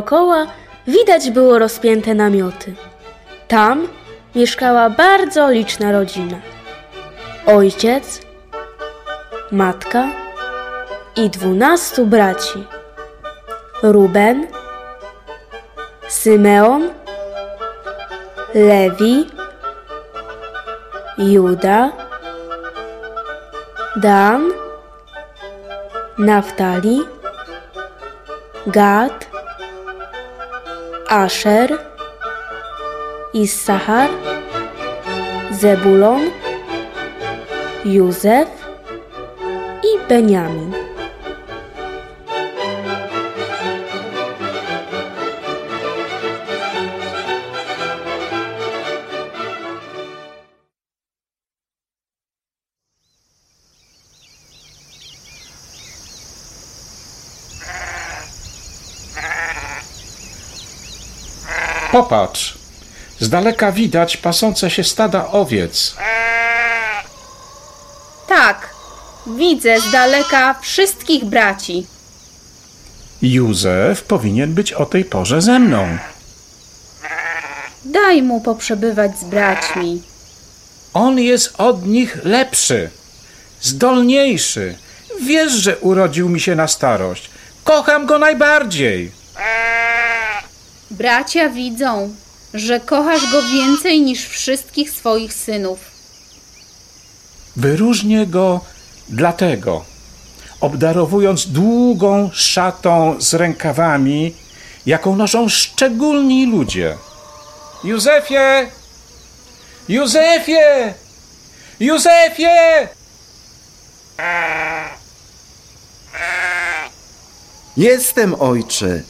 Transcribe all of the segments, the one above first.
Dookoła widać było rozpięte namioty. Tam mieszkała bardzo liczna rodzina. Ojciec, matka i dwunastu braci. Ruben, Symeon, Lewi, Juda, Dan, Naftali, Gad, Asher, Issachar, Zebulon, Józef i Beniamin. Popatrz, z daleka widać pasące się stada owiec. Tak, widzę z daleka wszystkich braci. Józef powinien być o tej porze ze mną. Daj mu poprzebywać z braćmi. On jest od nich lepszy, zdolniejszy. Wiesz, że urodził mi się na starość. Kocham go najbardziej. Bracia widzą, że kochasz go więcej niż wszystkich swoich synów. Wyróżnię go dlatego, obdarowując długą szatą z rękawami, jaką noszą szczególni ludzie. Józefie! Józefie! Józefie! Jestem, ojcze.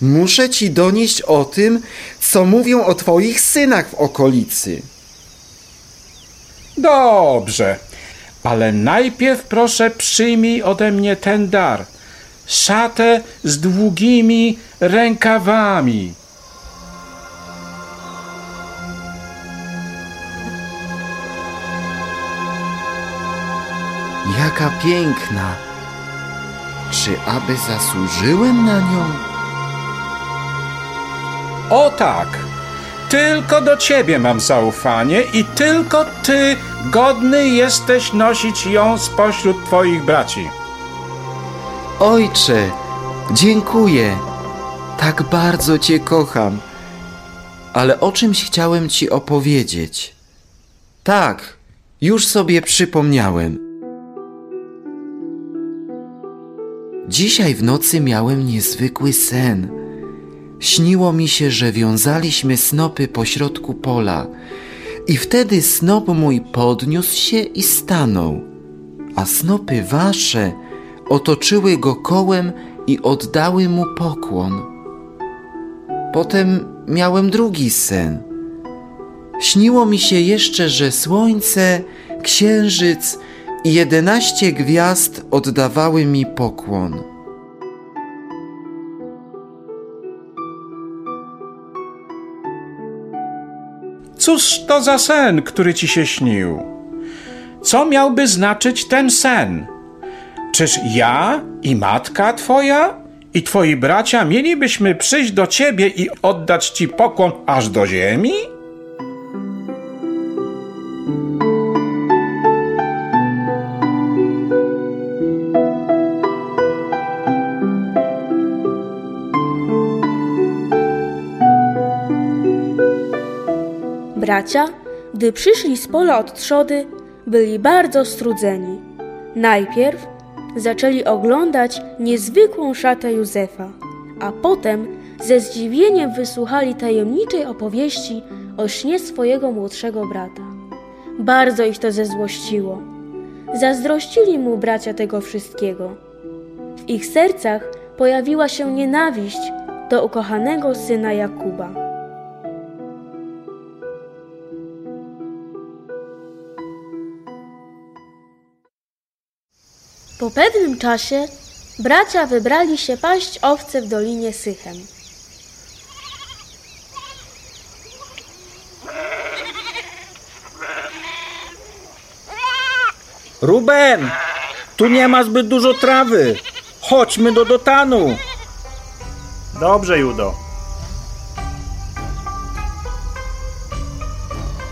Muszę ci donieść o tym, co mówią o twoich synach w okolicy. Dobrze, ale najpierw proszę przyjmij ode mnie ten dar. Szatę z długimi rękawami. Jaka piękna! Czy aby zasłużyłem na nią? O tak! Tylko do ciebie mam zaufanie i tylko ty godny jesteś nosić ją spośród twoich braci. Ojcze, dziękuję. Tak bardzo cię kocham. Ale o czymś chciałem ci opowiedzieć. Tak, już sobie przypomniałem. Dzisiaj w nocy miałem niezwykły sen. Śniło mi się, że wiązaliśmy snopy pośrodku pola i wtedy snop mój podniósł się i stanął, a snopy wasze otoczyły go kołem i oddały mu pokłon. Potem miałem drugi sen. Śniło mi się jeszcze, że słońce, księżyc i jedenaście gwiazd oddawały mi pokłon. Cóż to za sen, który ci się śnił? Co miałby znaczyć ten sen? Czyż ja i matka twoja i twoi bracia mielibyśmy przyjść do ciebie i oddać ci pokłon aż do ziemi? Bracia, gdy przyszli z pola od trzody, byli bardzo strudzeni. Najpierw zaczęli oglądać niezwykłą szatę Józefa, a potem ze zdziwieniem wysłuchali tajemniczej opowieści o śnie swojego młodszego brata. Bardzo ich to zezłościło. Zazdrościli mu bracia tego wszystkiego. W ich sercach pojawiła się nienawiść do ukochanego syna Jakuba. Po pewnym czasie bracia wybrali się paść owce w dolinie Sychem. Ruben, tu nie ma zbyt dużo trawy. Chodźmy do Dotanu. Dobrze, Judo.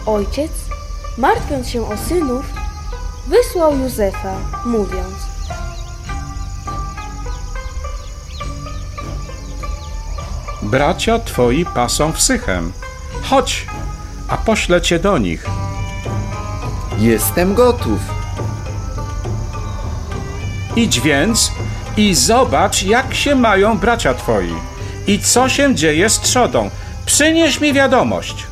Ojciec, martwiąc się o synów, wysłał Józefa, mówiąc: Bracia twoi pasą w Sychem. Chodź, a poślę cię do nich. Jestem gotów. Idź więc i zobacz, jak się mają bracia twoi i co się dzieje z trzodą. Przynieś mi wiadomość.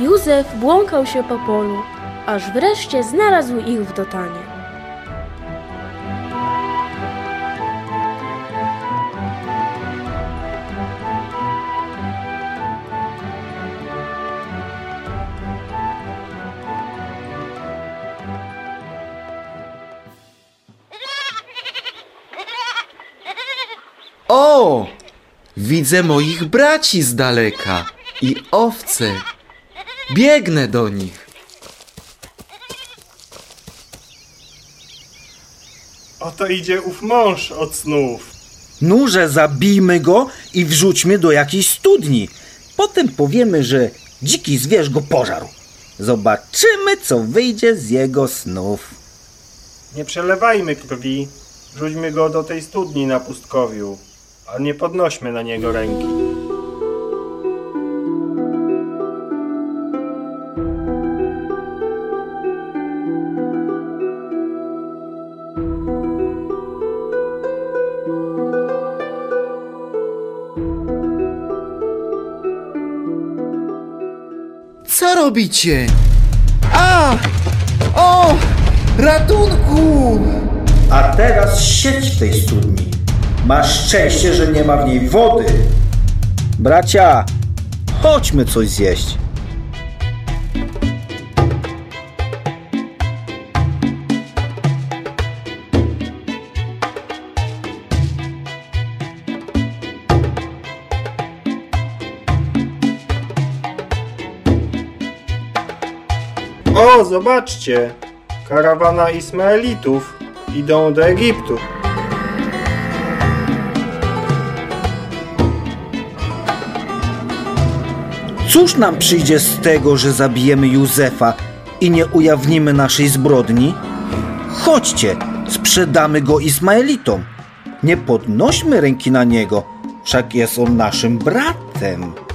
Józef błąkał się po polu, aż wreszcie znalazł ich w Dotanie. O! Widzę moich braci z daleka i owce. Biegnę do nich. Oto idzie ów mąż od snów. Nurze, zabijmy go i wrzućmy do jakiejś studni. Potem powiemy, że dziki zwierz go pożarł. Zobaczymy, co wyjdzie z jego snów. Nie przelewajmy krwi. Rzućmy go do tej studni na pustkowiu, a nie podnośmy na niego ręki. Robicie? A! O! Ratunku! A teraz siedź w tej studni. Masz szczęście, że nie ma w niej wody. Bracia, chodźmy coś zjeść. O, zobaczcie! Karawana Ismaelitów idą do Egiptu. Cóż nam przyjdzie z tego, że zabijemy Józefa i nie ujawnimy naszej zbrodni? Chodźcie, sprzedamy go Ismaelitom. Nie podnośmy ręki na niego, wszak jest on naszym bratem.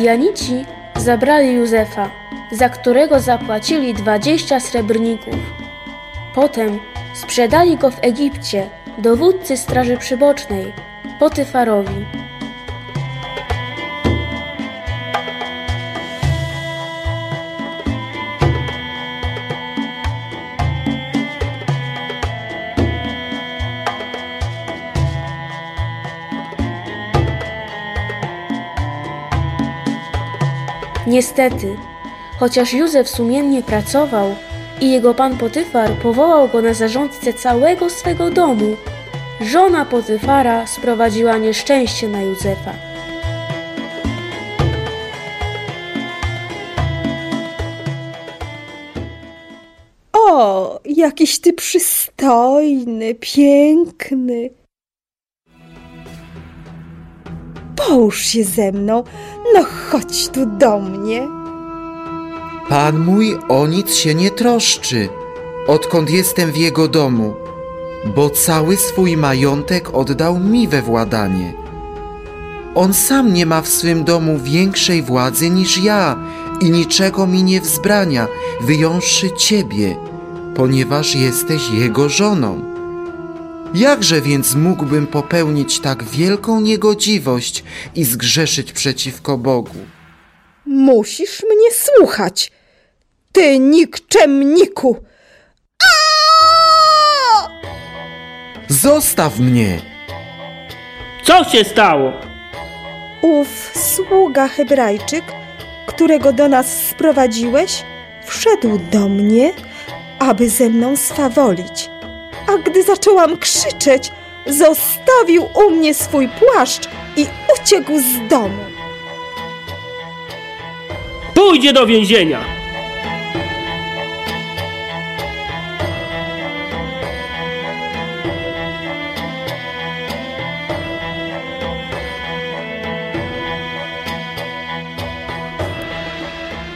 Midianici zabrali Józefa, za którego zapłacili dwadzieścia srebrników. Potem sprzedali go w Egipcie dowódcy straży przybocznej, Potyfarowi. Niestety, chociaż Józef sumiennie pracował i jego pan Potyfar powołał go na zarządcę całego swego domu, żona Potyfara sprowadziła nieszczęście na Józefa. O, jakiś ty przystojny, piękny. Połóż się ze mną, no chodź tu do mnie. Pan mój o nic się nie troszczy, odkąd jestem w jego domu. bo cały swój majątek oddał mi we władanie. On sam nie ma w swym domu większej władzy niż ja i niczego mi nie wzbrania, wyjąwszy ciebie, ponieważ jesteś jego żoną. Jakże więc mógłbym popełnić tak wielką niegodziwość i zgrzeszyć przeciwko Bogu? Musisz mnie słuchać, ty nikczemniku! Aaaa! Zostaw mnie! Co się stało? Ów sługa Hebrajczyk, którego do nas sprowadziłeś, wszedł do mnie, aby ze mną swawolić. A gdy zaczęłam krzyczeć, zostawił u mnie swój płaszcz i uciekł z domu. Pójdzie do więzienia.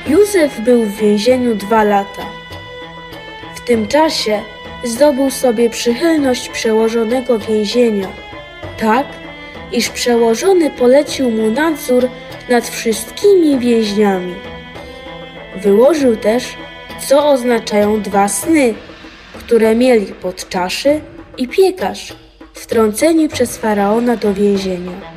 Józef był w więzieniu dwa lata. W tym czasie zdobył sobie przychylność przełożonego więzienia, tak, iż przełożony polecił mu nadzór nad wszystkimi więźniami. Wyłożył też, co oznaczają dwa sny, które mieli podczaszy i piekarz, wtrąceni przez faraona do więzienia.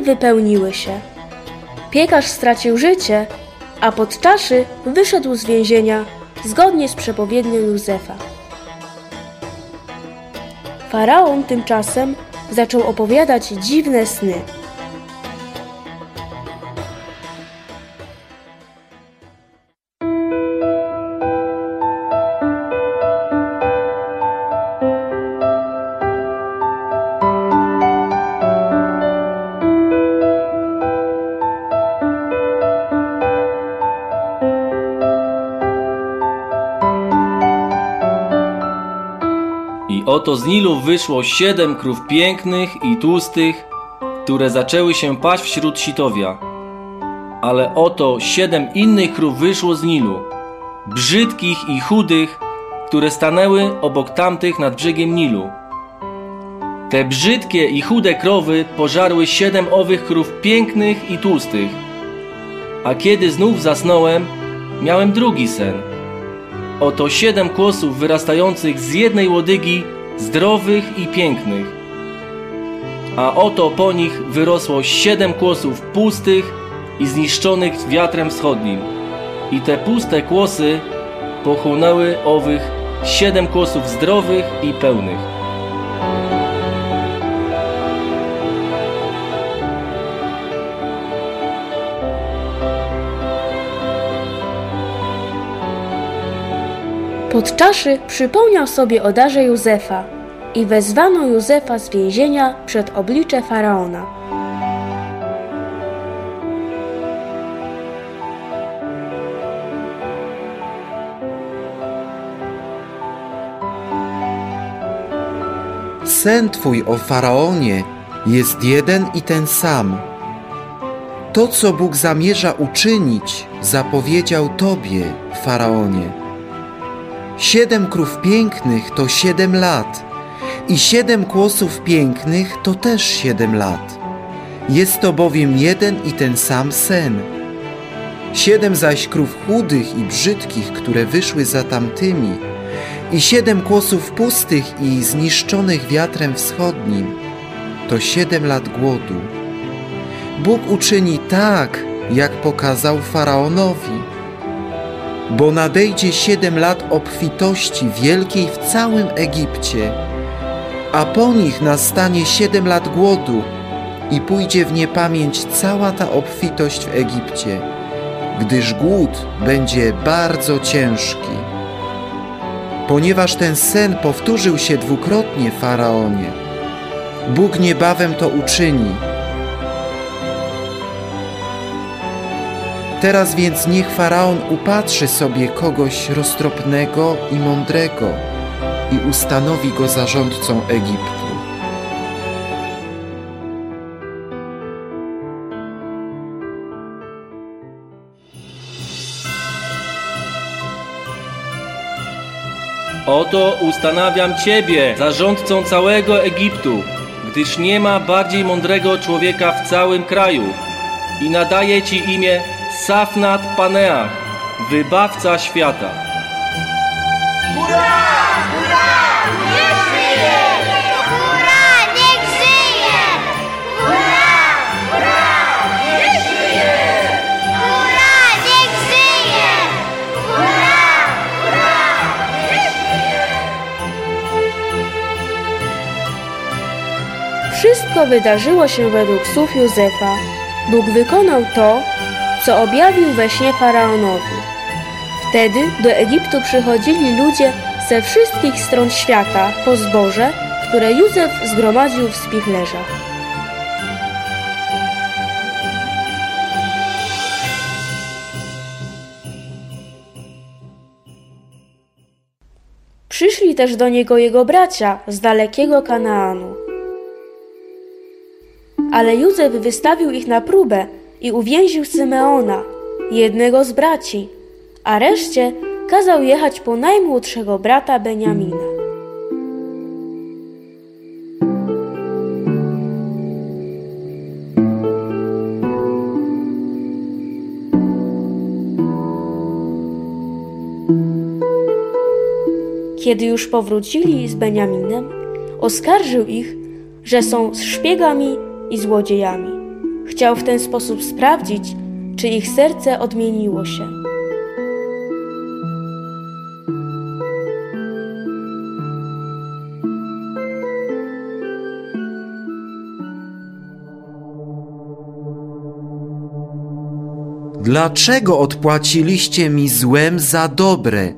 Wypełniły się. Piekarz stracił życie, a podczaszy wyszedł z więzienia zgodnie z przepowiednią Józefa. Faraon tymczasem zaczął opowiadać dziwne sny. Oto z Nilu wyszło siedem krów pięknych i tłustych, które zaczęły się paść wśród sitowia. Ale oto siedem innych krów wyszło z Nilu, brzydkich i chudych, które stanęły obok tamtych nad brzegiem Nilu. Te brzydkie i chude krowy pożarły siedem owych krów pięknych i tłustych. A kiedy znów zasnąłem, miałem drugi sen – Oto siedem kłosów wyrastających z jednej łodygi, zdrowych i pięknych. A oto po nich wyrosło siedem kłosów pustych i zniszczonych wiatrem wschodnim. I te puste kłosy pochłonęły owych siedem kłosów zdrowych i pełnych. Podczaszy przypomniał sobie o darze Józefa i wezwano Józefa z więzienia przed oblicze faraona. Sen twój o faraonie jest jeden i ten sam. To, co Bóg zamierza uczynić, zapowiedział tobie, faraonie. Siedem krów pięknych to siedem lat, i siedem kłosów pięknych to też siedem lat. Jest to bowiem jeden i ten sam sen. Siedem zaś krów chudych i brzydkich, które wyszły za tamtymi, i siedem kłosów pustych i zniszczonych wiatrem wschodnim, to siedem lat głodu. Bóg uczyni tak, jak pokazał faraonowi bo nadejdzie siedem lat obfitości wielkiej w całym Egipcie, a po nich nastanie siedem lat głodu i pójdzie w niepamięć cała ta obfitość w Egipcie, gdyż głód będzie bardzo ciężki. Ponieważ ten sen powtórzył się dwukrotnie Faraonie, Bóg niebawem to uczyni Teraz więc niech faraon upatrzy sobie kogoś roztropnego i mądrego i ustanowi go zarządcą Egiptu. Oto ustanawiam Ciebie zarządcą całego Egiptu, gdyż nie ma bardziej mądrego człowieka w całym kraju. I nadaję Ci imię Safnat Paneach, wybawca świata. Hurra! Niech żyje! Hurra! Hurra! Niech żyje! Hurra! Niech żyje! Hurra! Hurra! Niech żyje! Wszystko wydarzyło się według słów Józefa. Bóg wykonał to, co objawił we śnie faraonowi. Wtedy do Egiptu przychodzili ludzie ze wszystkich stron świata po zboże, które Józef zgromadził w spichlerzach. Przyszli też do niego jego bracia z dalekiego Kanaanu. Ale Józef wystawił ich na próbę i uwięził Symeona, jednego z braci, a reszcie kazał jechać po najmłodszego brata Beniamina. Kiedy już powrócili z Beniaminem, oskarżył ich, że są szpiegami i złodziejami. Chciał w ten sposób sprawdzić, czy ich serce odmieniło się. Dlaczego odpłaciliście mi złem za dobre?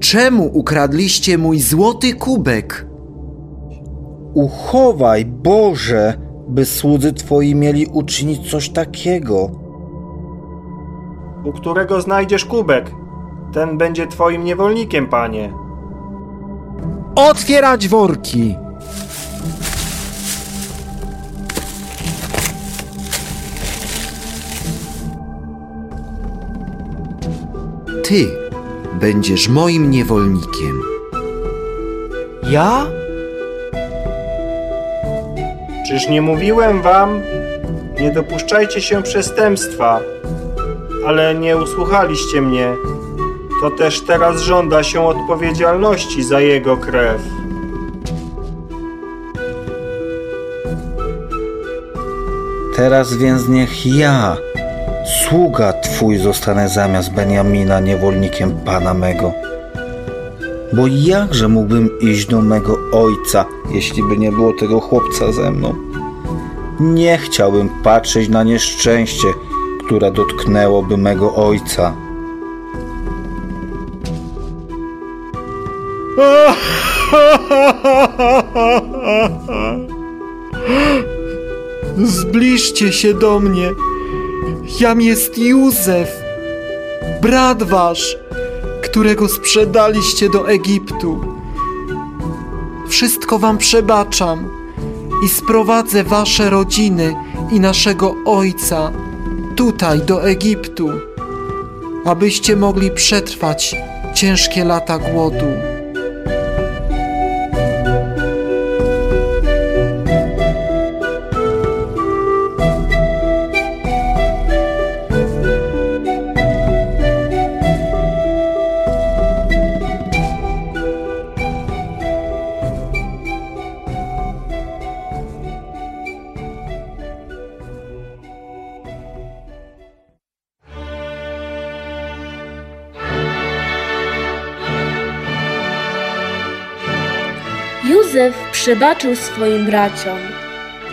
Czemu ukradliście mój złoty kubek? Uchowaj, Boże, by słudzy Twoi mieli uczynić coś takiego. U którego znajdziesz kubek? Ten będzie twoim niewolnikiem, panie. Otwierać worki! Ty będziesz moim niewolnikiem. Ja? Czyż nie mówiłem wam? Nie dopuszczajcie się przestępstwa. Ale nie usłuchaliście mnie. To też teraz żąda się odpowiedzialności za jego krew. Teraz więc niech ja, sługa Twój, zostanę zamiast Beniamina niewolnikiem Pana mego. Bo jakże mógłbym iść do mego ojca, jeśli by nie było tego chłopca ze mną? Nie chciałbym patrzeć na nieszczęście, które dotknęłoby mego ojca. Zbliżcie się do mnie. Jam jest Józef, brat wasz, którego sprzedaliście do Egiptu. Wszystko wam przebaczam i sprowadzę wasze rodziny i naszego ojca tutaj do Egiptu, abyście mogli przetrwać ciężkie lata głodu. Przebaczył swoim braciom,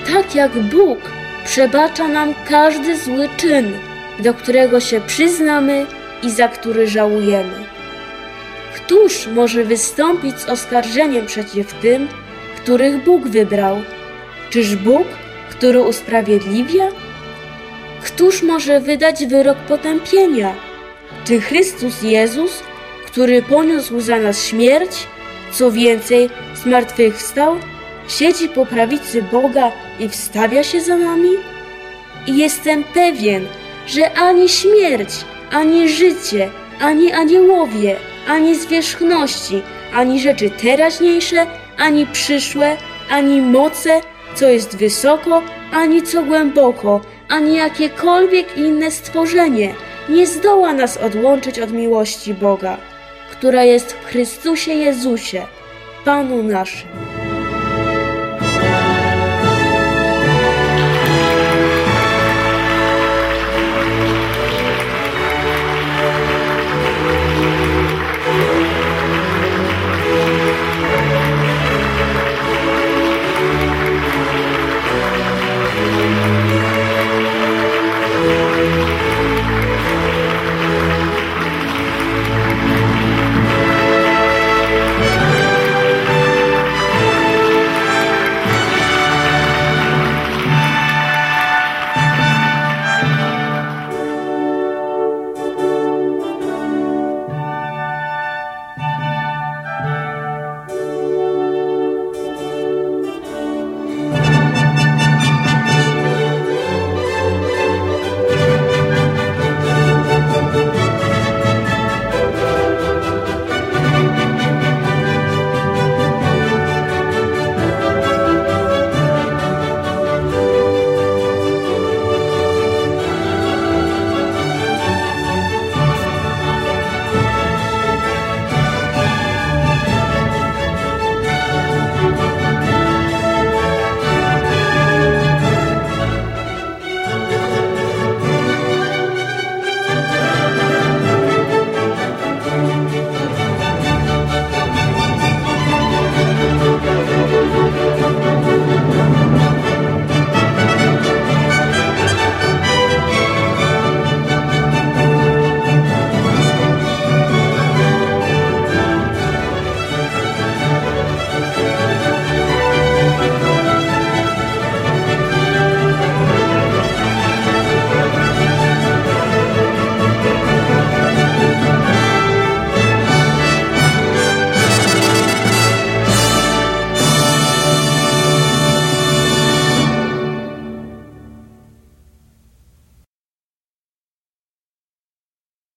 tak jak Bóg przebacza nam każdy zły czyn, do którego się przyznamy i za który żałujemy. Któż może wystąpić z oskarżeniem przeciw tym, których Bóg wybrał? Czyż Bóg, który usprawiedliwia? Któż może wydać wyrok potępienia? Czy Chrystus Jezus, który poniósł za nas śmierć? Co więcej, zmartwychwstał, siedzi po prawicy Boga i wstawia się za nami? I jestem pewien, że ani śmierć, ani życie, ani aniołowie, ani zwierzchności, ani rzeczy teraźniejsze, ani przyszłe, ani moce, co jest wysoko, ani co głęboko, ani jakiekolwiek inne stworzenie nie zdoła nas odłączyć od miłości Boga, która jest w Chrystusie Jezusie, Panu naszym.